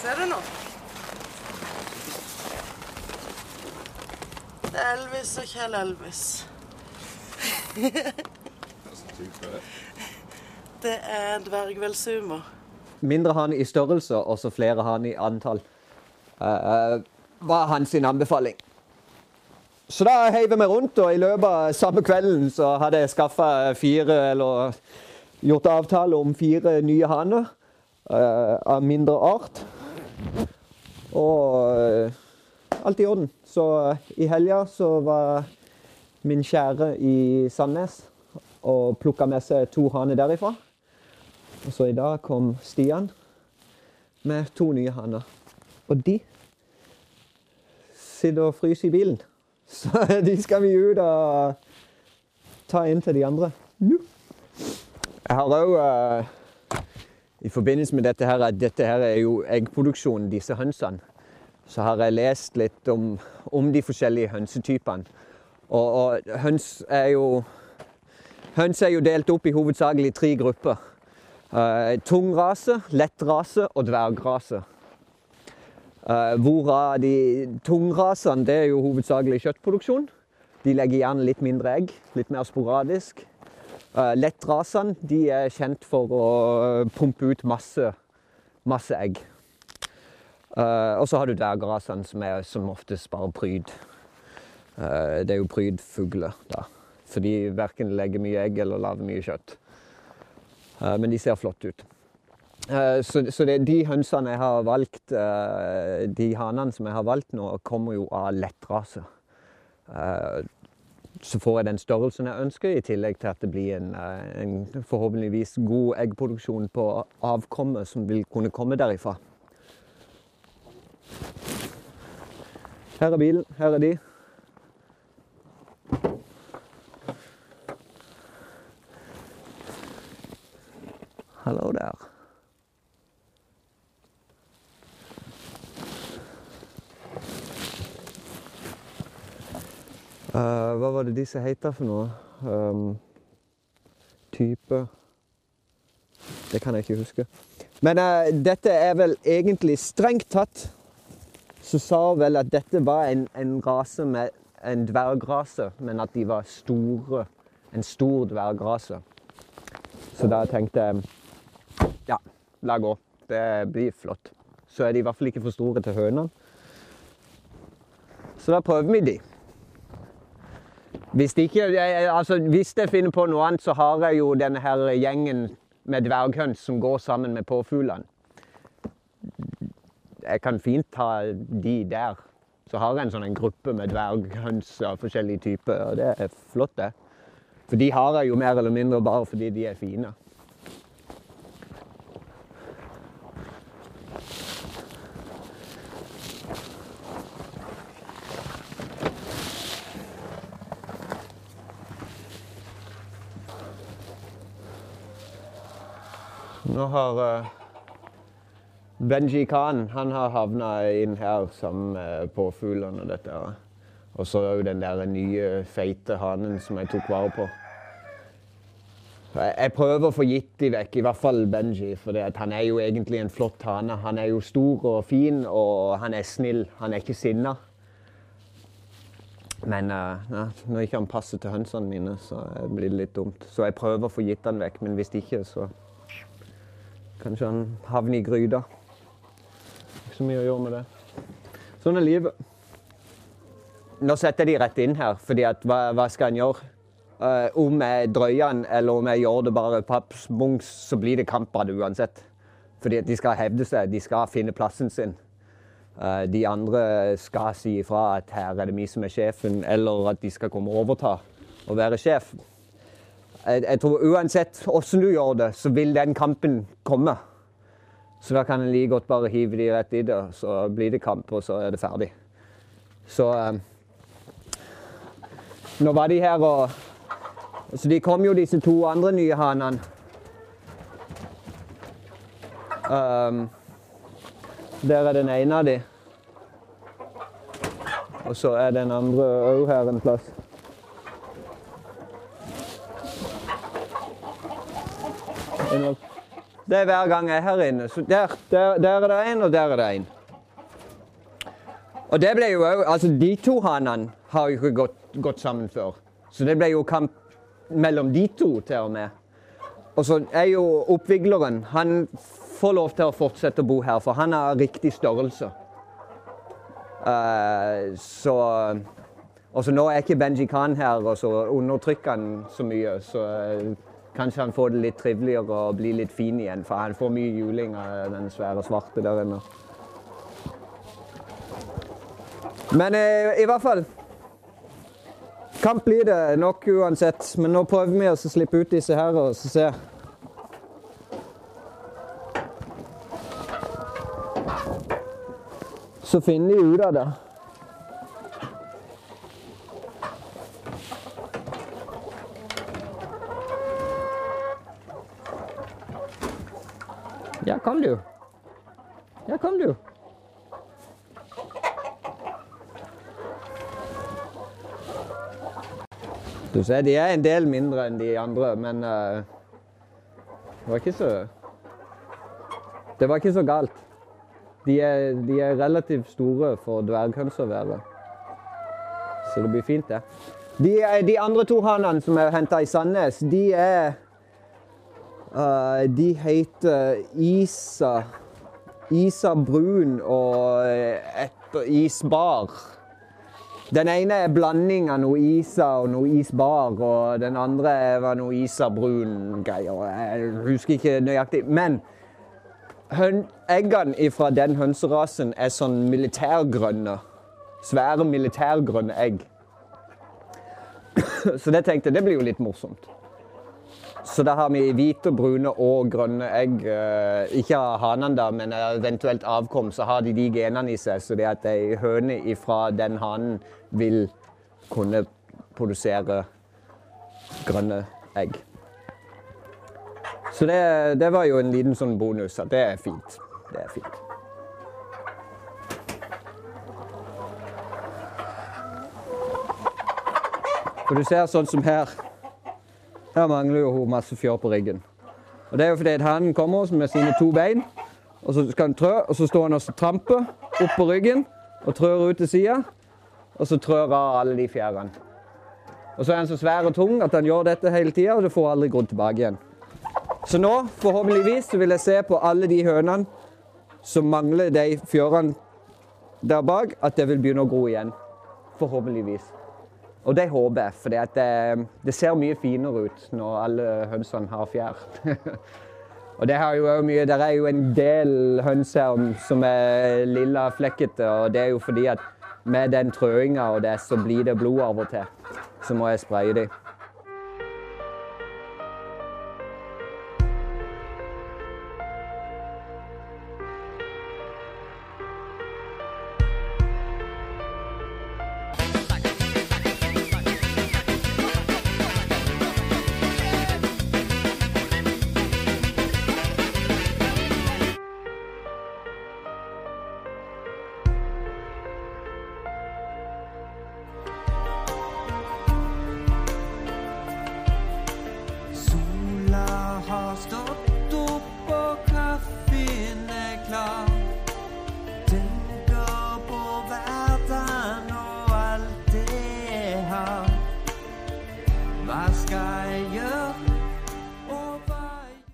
Ser du nå? Det er Elvis og Kjell Elvis. det er dvergvelsumer. Mindre han i størrelse, og så flere han i antall. Eh, eh, uh, var hans anbefaling. Så da heiv jeg meg rundt, og i løpet av samme kvelden så hadde jeg skaffa fire Eller gjort avtale om fire nye haner uh, av mindre art. Og eh, alt i orden. Så eh, i helga så var min kjære i Sandnes og plukka med seg to haner derifra. Og så i dag kom Stian med to nye haner. Og de sitter og fryser i bilen. Så de skal vi ut og ta inn til de andre. Jeg har òg i forbindelse med dette her, dette her er jo eggproduksjonen, disse hønsene, så har jeg lest litt om, om de forskjellige hønsetypene. Og, og høns er jo Høns er jo delt opp i hovedsakelig tre grupper. Uh, tungrase, lettrase og dvergrase. Uh, hvorav de tungrasene det er jo hovedsakelig kjøttproduksjon. De legger gjerne litt mindre egg, litt mer sporadisk. Uh, lettrasene de er kjent for å pumpe ut masse, masse egg. Uh, og så har du dvergrasene, som som oftest bare pryd. Det er jo prydfugler, da. For de verken legger mye egg eller lager mye kjøtt. Men de ser flotte ut. Så de hønsene jeg har valgt, de hanene som jeg har valgt nå, kommer jo av lettrase. Så får jeg den størrelsen jeg ønsker, i tillegg til at det blir en, en forhåpentligvis god eggproduksjon på avkommet som vil kunne komme derifra. Her er bilen, her er de. Hallo der. Eh, hva var det disse heter for noe? Um, type Det kan jeg ikke huske. Men uh, dette er vel egentlig strengt tatt Så sa hun vel at dette var en, en rase med en dvergrase, men at de var store. En stor dvergrase. Så da tenkte jeg ja, la gå. Det blir flott. Så er de i hvert fall ikke for store til hønene. Så da prøver vi de. Hvis, de ikke, altså, hvis jeg finner på noe annet, så har jeg jo denne her gjengen med dverghøns som går sammen med påfuglene. Jeg kan fint ta de der. Så har jeg en sånn en gruppe med dverghøns av forskjellige typer, og det er flott, det. For de har jeg jo mer eller mindre bare fordi de er fine. Nå har uh, Benji Khan han har havna inn her sammen med påfuglene og dette. Og så jo den der nye, feite hanen som jeg tok vare på. Jeg prøver å få gitt de vekk, i hvert fall Benji. For han er jo egentlig en flott hane. Han er jo stor og fin, og han er snill. Han er ikke sinna. Men uh, ja, når ikke han passer til hønsene mine, så blir det litt dumt. Så jeg prøver å få gitt han vekk, men hvis ikke, så Kanskje han havner i gryta. Ikke så mye å gjøre med det. Sånn er livet. Nå setter de rett inn her, at hva, hva skal en gjøre? Uh, om jeg drøyer den, eller om jeg gjør det bare paps så blir det kamp av det uansett. Fordi at de skal hevde seg, de skal finne plassen sin. Uh, de andre skal si ifra at her er det vi som er sjefen, eller at de skal komme og overta og være sjef. Jeg, jeg tror uansett hvordan du gjør det, så vil den kampen komme. Så da kan en like godt bare hive de rett i det, så blir det kamp, og så er det ferdig. Så eh, Nå var de her og Så de kom jo, disse to andre nye hanene. Um, der er den ene av de. Og så er den andre òg her en plass. Det er hver gang jeg er her inne. Så der, der, der er det en, og der er det en. Og det ble jo òg Altså, de to hanene har jo ikke gått, gått sammen før. Så det ble jo kamp mellom de to, til og med. Og så er jo oppvigleren Han får lov til å fortsette å bo her, for han har riktig størrelse. Uh, så Og så nå er ikke Benji Khan her, og så undertrykker han så mye. Så eh, kanskje han får det litt triveligere og blir litt fin igjen, for han får mye juling av den svære svarte der inne. Men eh, i hvert fall Kamp blir det nok uansett, men nå prøver vi å slippe ut disse her og så se. Så finner de ut av det. Ja, kan du. Ja, kan du. Du ser, de er en del mindre enn de andre, men uh, det var ikke så Det var ikke så galt. De er, de er relativt store for dverghøns å være. Så det blir fint, det. De, er- de andre to hanene som er henta i Sandnes, de er eh, De heter Isa Isa brun og et isbar. Den ene er blanding av noe isa og noe isbar, og den andre var noe isa brun greier. Jeg husker ikke nøyaktig. Men eggene fra den hønserasen er sånn militærgrønne. Svære militærgrønne egg. Så det tenkte jeg, det blir jo litt morsomt. Så da har vi hvite, brune og grønne egg. Eh, Ikke av hanene, da, men eventuelt avkom, så har de de genene i seg. Så det at ei høne fra den hanen vil kunne produsere grønne egg. Så det, det var jo en liten sånn bonus. At det er fint. Det er fint. Og du ser sånn som her. Her mangler jo hun masse fjør på ryggen. Og Det er jo fordi at hannen kommer med sine to bein, og så skal han trø, og så står han og tramper opp på ryggen og trør ut til sida, og så trør av alle de fjærene. Og så er han så svær og tung at han gjør dette hele tida, og det får aldri grodd tilbake igjen. Så nå, forhåpentligvis, så vil jeg se på alle de hønene som mangler de fjørene der bak, at det vil begynne å gro igjen. Forhåpentligvis. Og det håper jeg, for det, det ser mye finere ut når alle hønsene har fjær. og det har jo mye, der er jo en del høns her som er lilla flekkete, og det er jo fordi at med den trøinga og det, så blir det blod av og til. Så må jeg spraye dem.